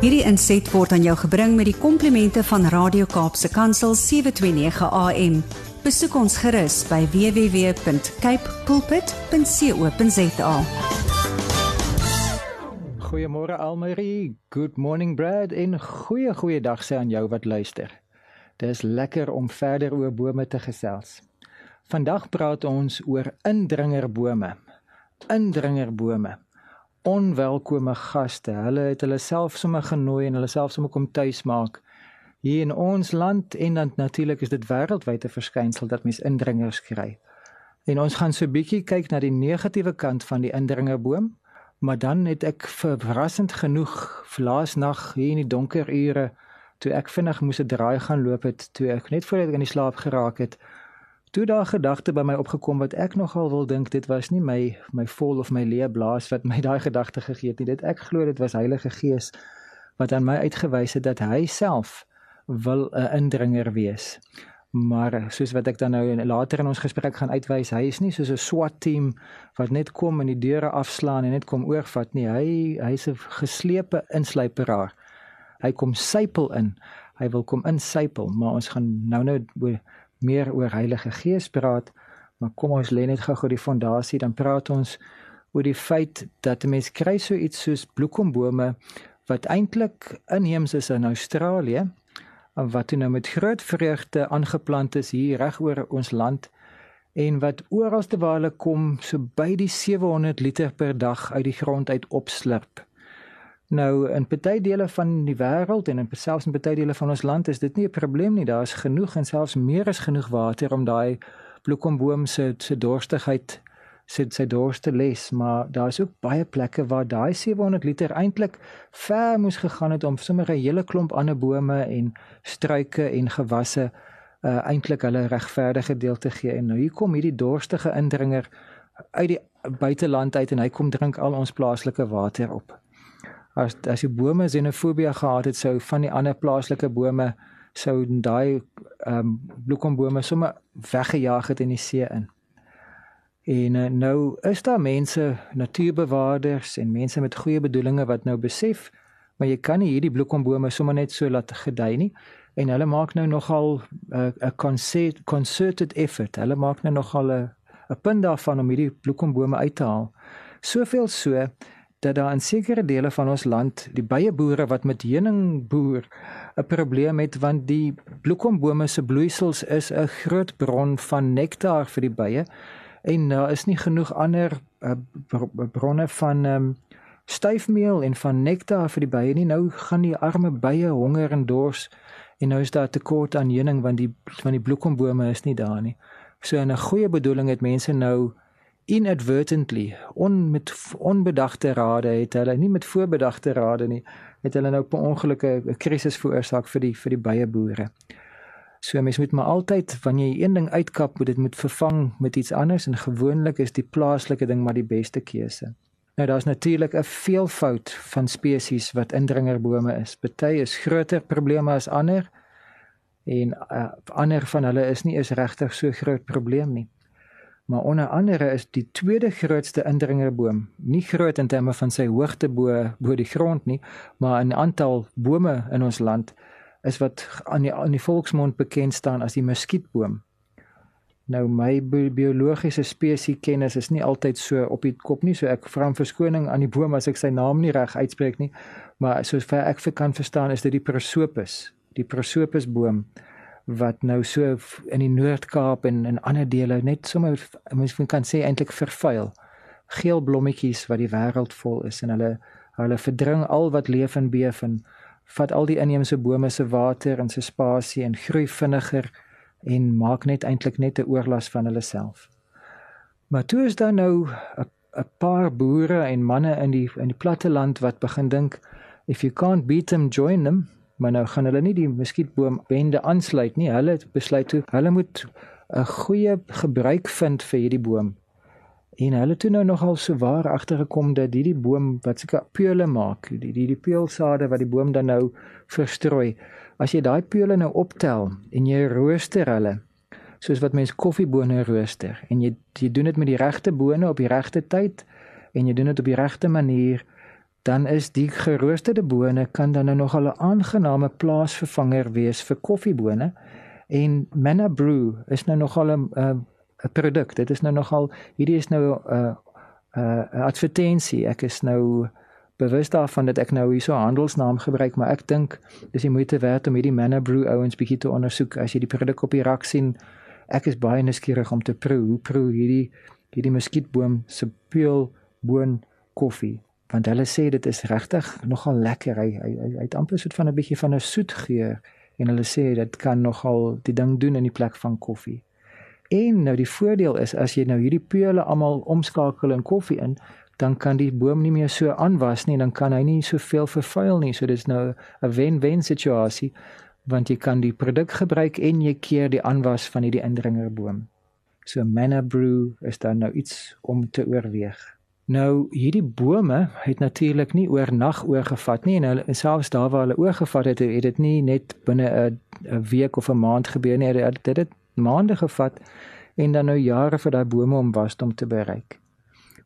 Hierdie inset word aan jou gebring met die komplimente van Radio Kaapse Kansel 729 AM. Besoek ons gerus by www.cape pulpit.co.za. Goeiemôre Almarie, good morning Brad en goeie goeie dag sê aan jou wat luister. Dis lekker om verder oor bome te gesels. Vandag praat ons oor indringerbome. Indringerbome onwelkome gaste. Hulle het hulle self sommer genooi en hulle self sommer kom tuis maak hier in ons land en dan natuurlik is dit wêreldwyd 'n verskynsel dat mense indringers kry. En ons gaan so 'n bietjie kyk na die negatiewe kant van die indringerboom, maar dan het ek verrassend genoeg laas nag hier in die donker ure toe ek vinnig moes 'n draai gaan loop het, toe ek net voordat ek in die slaap geraak het, Toe daar gedagte by my opgekom wat ek nogal wil dink dit was nie my my vol of my leë blaas wat my daai gedagte gegee het nie. Dit ek glo dit was Heilige Gees wat aan my uitgewys het dat hy self wil 'n indringer wees. Maar soos wat ek dan nou later in ons gesprek gaan uitwys, hy is nie soos 'n SWAT team wat net kom en die deure afslaan en net kom oorvat nie. Hy hy's 'n geslepe insluiperaar. Hy kom sypel in. Hy wil kom insypel, maar ons gaan nou nou meer oor Heilige Gees praat, maar kom ons lê net gou-gou die fondasie dan praat ons oor die feit dat 'n mens kry so iets soos bloekombome wat eintlik inheems is in Australië en wat nou met groot vreugde aangeplant is hier reg oor ons land en wat oralste waar hulle kom so by die 700 liter per dag uit die grond uit opslurp. Nou in party dele van die wêreld en in selfs in party dele van ons land is dit nie 'n probleem nie. Daar is genoeg en selfs meer as genoeg water om daai bloekomboom se se dorstigheid sit sy dorste les, maar daar is ook baie plekke waar daai 700 liter eintlik ver moes gegaan het om sommer 'n hele klomp ander bome en struike en gewasse uh, eintlik hulle regverdige deel te gee. En nou hier kom hierdie dorstige indringer uit die buiteland uit en hy kom drink al ons plaaslike water op as as die bome xenofobie gehad het sou van die ander plaaslike bome sou daai ehm um, bloekombome sommer weggejaag het in die see in. En uh, nou is daar mense, natuurbewaarders en mense met goeie bedoelings wat nou besef, maar jy kan nie hierdie bloekombome sommer net so laat gedei nie en hulle maak nou nogal eh, 'n uh, concert, concerted effort. Hulle maak nou nogal 'n punt daarvan om hierdie bloekombome uit te haal. Soveel so dat daar in sekere dele van ons land die beieboere wat met heuning boer 'n probleem het want die bloekombome se bloeisels is 'n groot bron van nektar vir die beie en daar is nie genoeg ander uh, bronne van um, styfmeel en van nektar vir die beie nie. Nou gaan die arme beie honger en dors en nou is daar tekort aan heuning want die van die bloekombome is nie daar nie. So in 'n goeie bedoeling het mense nou inadvertently on met onbedagte rade het hulle nie met voorbedagte rade nie het hulle nou ongeluk 'n krisis veroorsaak vir die vir die beieboere. So mens moet maar altyd wanneer jy een ding uitkap, moet dit moet vervang met iets anders en gewoonlik is die plaaslike ding maar die beste keuse. Nou daar's natuurlik 'n veelvoud van spesies wat indringerbome is. Party is groter probleme as ander en uh, ander van hulle is nie eens regtig so groot probleem nie maar onder andere is die tweede grootste indringerboom nie groot in terme van sy hoogte bo bo die grond nie maar in aantal bome in ons land is wat aan die aan die volksmond bekend staan as die muskietboom. Nou my biologiese spesies kennis is nie altyd so op die kop nie so ek vra om verskoning aan die boom as ek sy naam nie reg uitspreek nie maar sover ek vir kan verstaan is dit die prosopis die prosopis boom wat nou so in die Noord-Kaap en in ander dele net sommer mens kan sê eintlik vervuil. Geel blommetjies wat die wêreld vol is en hulle hulle verdring al wat leef en beef en vat al die inheemse bome se water en se spasie en groei vinniger en maak net eintlik net 'n oorlas van hulle self. Maar toe is daar nou 'n paar boere en manne in die in die platte land wat begin dink if you can't beat them join them maar nou gaan hulle nie die muskietboom bende aansluit nie. Hulle besluit toe hulle moet 'n goeie gebruik vind vir hierdie boom. En hulle toe nou nogal so waar agtergekom dat hierdie boom wat seker peule maak, die die die peulsade wat die boom dan nou verstrooi. As jy daai peule nou optel en jy rooster hulle soos wat mense koffiebone rooster en jy jy doen dit met die regte bone op die regte tyd en jy doen dit op die regte manier dan is die geroosterde bone kan dan nou nog 'n aangename plaasvervanger wees vir koffiebone en Manna Brew is nou nogal 'n 'n produk. Dit is nou nogal hierdie is nou 'n uh, 'n uh, advertensie. Ek is nou bewus daarvan dat ek nou hierso handelsnaam gebruik, maar ek dink dis die moeite werd om hierdie Manna Brew ouens bietjie te ondersoek. As jy die produk op die rak sien, ek is baie nuuskierig om te proe hoe proe hierdie hierdie muskietboom se peel boon koffie want hulle sê dit is regtig nogal lekker. Hy hy, hy het amper soet van 'n bietjie van 'n soet geur en hulle sê dit kan nogal die ding doen in die plek van koffie. En nou die voordeel is as jy nou hierdie peule almal omskakel in koffie in dan kan die boom nie meer so aanwas nie dan kan hy nie soveel vervuil nie. So dis nou 'n wen-wen situasie want jy kan die produk gebruik en jy keer die aanwas van hierdie indringerboom so manna brew is dan nou iets om te oorweeg Nou hierdie bome het natuurlik nie oornag oorgevat nie en hulle selfs daar waar hulle oorgevat het, het dit nie net binne 'n week of 'n maand gebeur nie. Dit het maande gevat en dan nou jare vir daai bome om was om te bereik.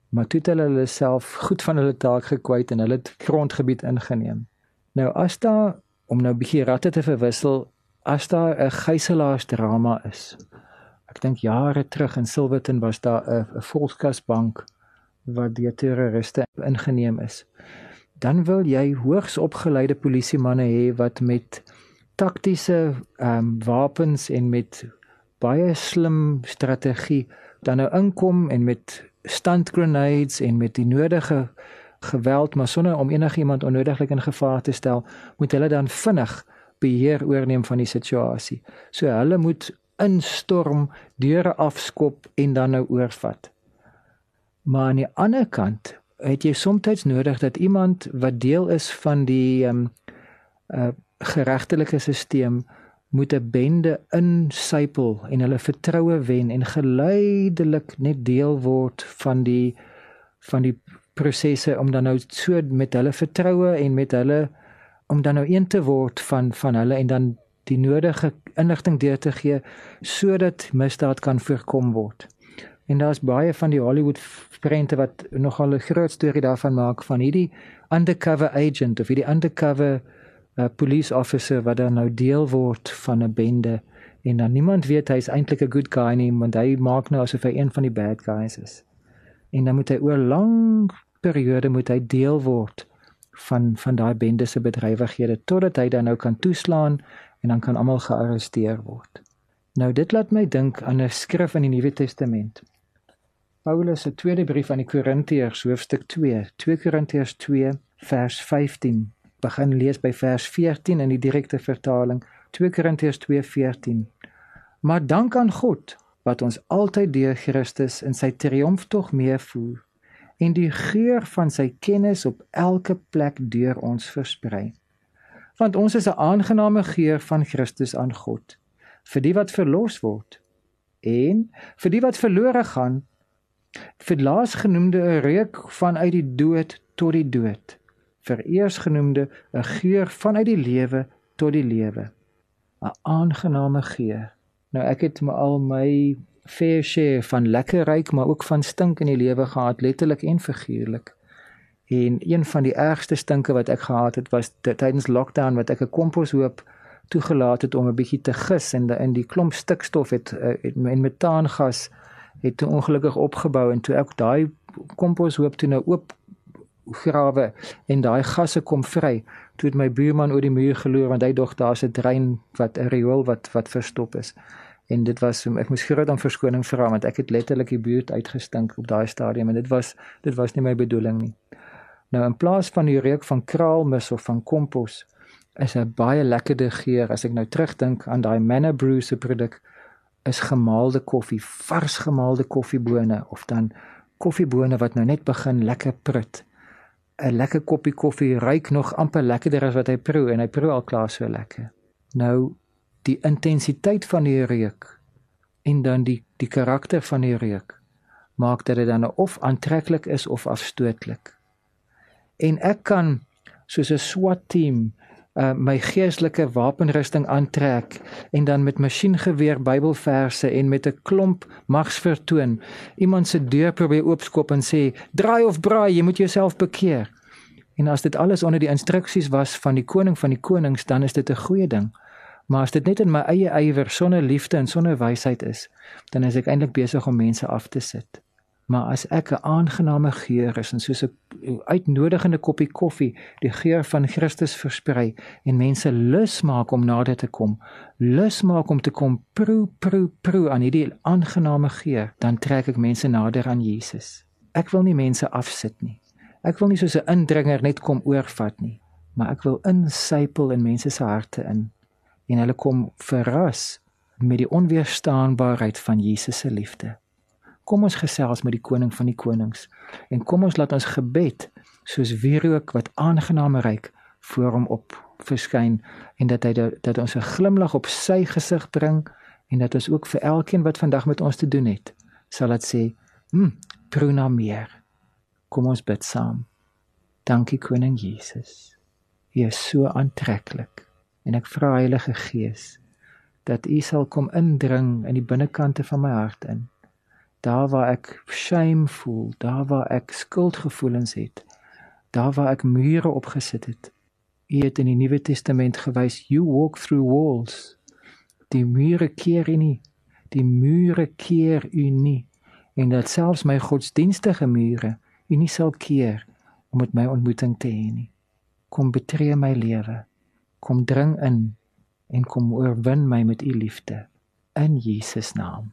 Maar toe het hulle hulle self goed van hulle taak gekwyt en hulle het grondgebied ingeneem. Nou as daar om nou 'n bietjie ratte te verwissel, as daar 'n gijselaarsdrama is. Ek dink jare terug in Silverton was daar 'n volkskasbank wat deur terroriste ingeneem is. Dan wil jy hoogs opgeleide polisiemanne hê wat met taktiese ehm um, wapens en met baie slim strategie dan nou inkom en met stunt grenades en met die nodige geweld maar sonder om enigiemand onnodiglik in gevaar te stel, moet hulle dan vinnig beheer oorneem van die situasie. So hulle moet instorm, deure afskop en dan nou oorvat. Maar aan die ander kant het jy soms nodig dat iemand wat deel is van die ehm um, uh geregtelike stelsel moet 'n bende insypel en hulle vertroue wen en geleidelik net deel word van die van die prosesse om dan nou so met hulle vertroue en met hulle om dan nou een te word van van hulle en dan die nodige inligting deur te gee sodat misdaad kan voorkom word. En daar's baie van die Hollywood prente wat nogal 'n groot storie daarvan maak van hierdie undercover agent of hierdie undercover uh, police officer wat dan nou deel word van 'n bende en dan niemand weet hy's eintlik 'n good guy nie want hy maak nou asof hy een van die bad guys is. En dan moet hy oor lang periode moet hy deel word van van daai bende se bedrywighede totdat hy dan nou kan toeslaan en dan kan almal gearresteer word. Nou dit laat my dink aan 'n skrif in die Nuwe Testament. Paulus se tweede brief aan die Korintiërs hoofstuk 2, 2 Korintiërs 2 vers 15. Begin lees by vers 14 in die direkte vertaling, 2 Korintiërs 2:14. Maar dank aan God wat ons altyd deur Christus in sy triomftog meevoer en die geur van sy kennis op elke plek deur ons versprei. Want ons is 'n aangename geur van Christus aan God vir die wat verlos word en vir die wat verlore gaan vir laasgenoemde 'n reuk vanuit die dood tot die dood. Vir eersgenoemde 'n geur vanuit die lewe tot die lewe. 'n aangename geur. Nou ek het my al my fair share van lekker ryk maar ook van stink in die lewe gehad letterlik en figuurlik. En een van die ergste stinke wat ek gehad het was tydens lockdown wat ek 'n komposhoop toegelaat het om 'n bietjie te gis en in die klomp stikstof het, het, het en metaangas het toe ongelukkig opgebou en toe ek daai komposhoop toe nou oop grawe en daai gasse kom vry toe het my buurman oor die muur geloer want hy dog daar's 'n drein wat 'n riool wat wat verstop is. En dit was ek moes groot aan verskoning vra want ek het letterlik die buurt uitgestink op daai stadium en dit was dit was nie my bedoeling nie. Nou in plaas van die reuk van kraalmis of van kompos is 'n baie lekkerder geur. As ek nou terugdink aan daai manna brew se produk is gemaalde koffie, vars gemaalde koffiebone of dan koffiebone wat nou net begin lekker prut. 'n Lekker koppie koffie ruik nog amper lekkerder as wat hy proe en hy proe al klaar so lekker. Nou die intensiteit van die reuk en dan die die karakter van die reuk maak dat dit dan of aantreklik is of afstootlik. En ek kan soos 'n SWAT team uh, my geestelike wapenrusting aantrek en dan met masjiengeweer Bybelverse en met 'n klomp mags vertoon iemand se deur probeer oopskop en sê draai of braai jy moet jouself bekeer En as dit alles onder die instruksies was van die koning van die konings, dan is dit 'n goeie ding. Maar as dit net in my eie ywer sonder liefde en sonder wysheid is, dan is ek eintlik besig om mense af te sit. Maar as ek 'n aangename geur is en soos 'n uitnodigende koppie koffie die geur van Christus versprei en mense lus maak om nader te kom, lus maak om te kom proe proe proe aan hierdie aangename geur, dan trek ek mense nader aan Jesus. Ek wil nie mense afsit nie. Ek wil nie soos 'n indringer net kom oorvat nie, maar ek wil insypel in mense se harte in en hulle kom verras met die onweerstaanbaarheid van Jesus se liefde. Kom ons gesels met die koning van die konings en kom ons laat ons gebed soos wierook wat aangenaam ryk voor hom op verskyn en dat hy dat ons 'n glimlag op sy gesig bring en dat ons ook vir elkeen wat vandag met ons te doen het sal dit sê hm pruna meer. Kom ons bid saam. Dankie koning Jesus. Jy is so aantreklik en ek vra heilige gees dat u sal kom indring in die binnekante van my hart in daar waar ek shame voel, daar waar ek skuldgevoelens het, daar waar ek mure opgesit het. U het in die Nuwe Testament gewys, you walk through walls. Die mure keer u nie. Die mure keer u nie. En dat selfs my godsdienstige mure u nie sal keer om met my ontmoeting te hê nie. Kom betree my lewe. Kom dring in en kom oorwin my met u liefde in Jesus naam.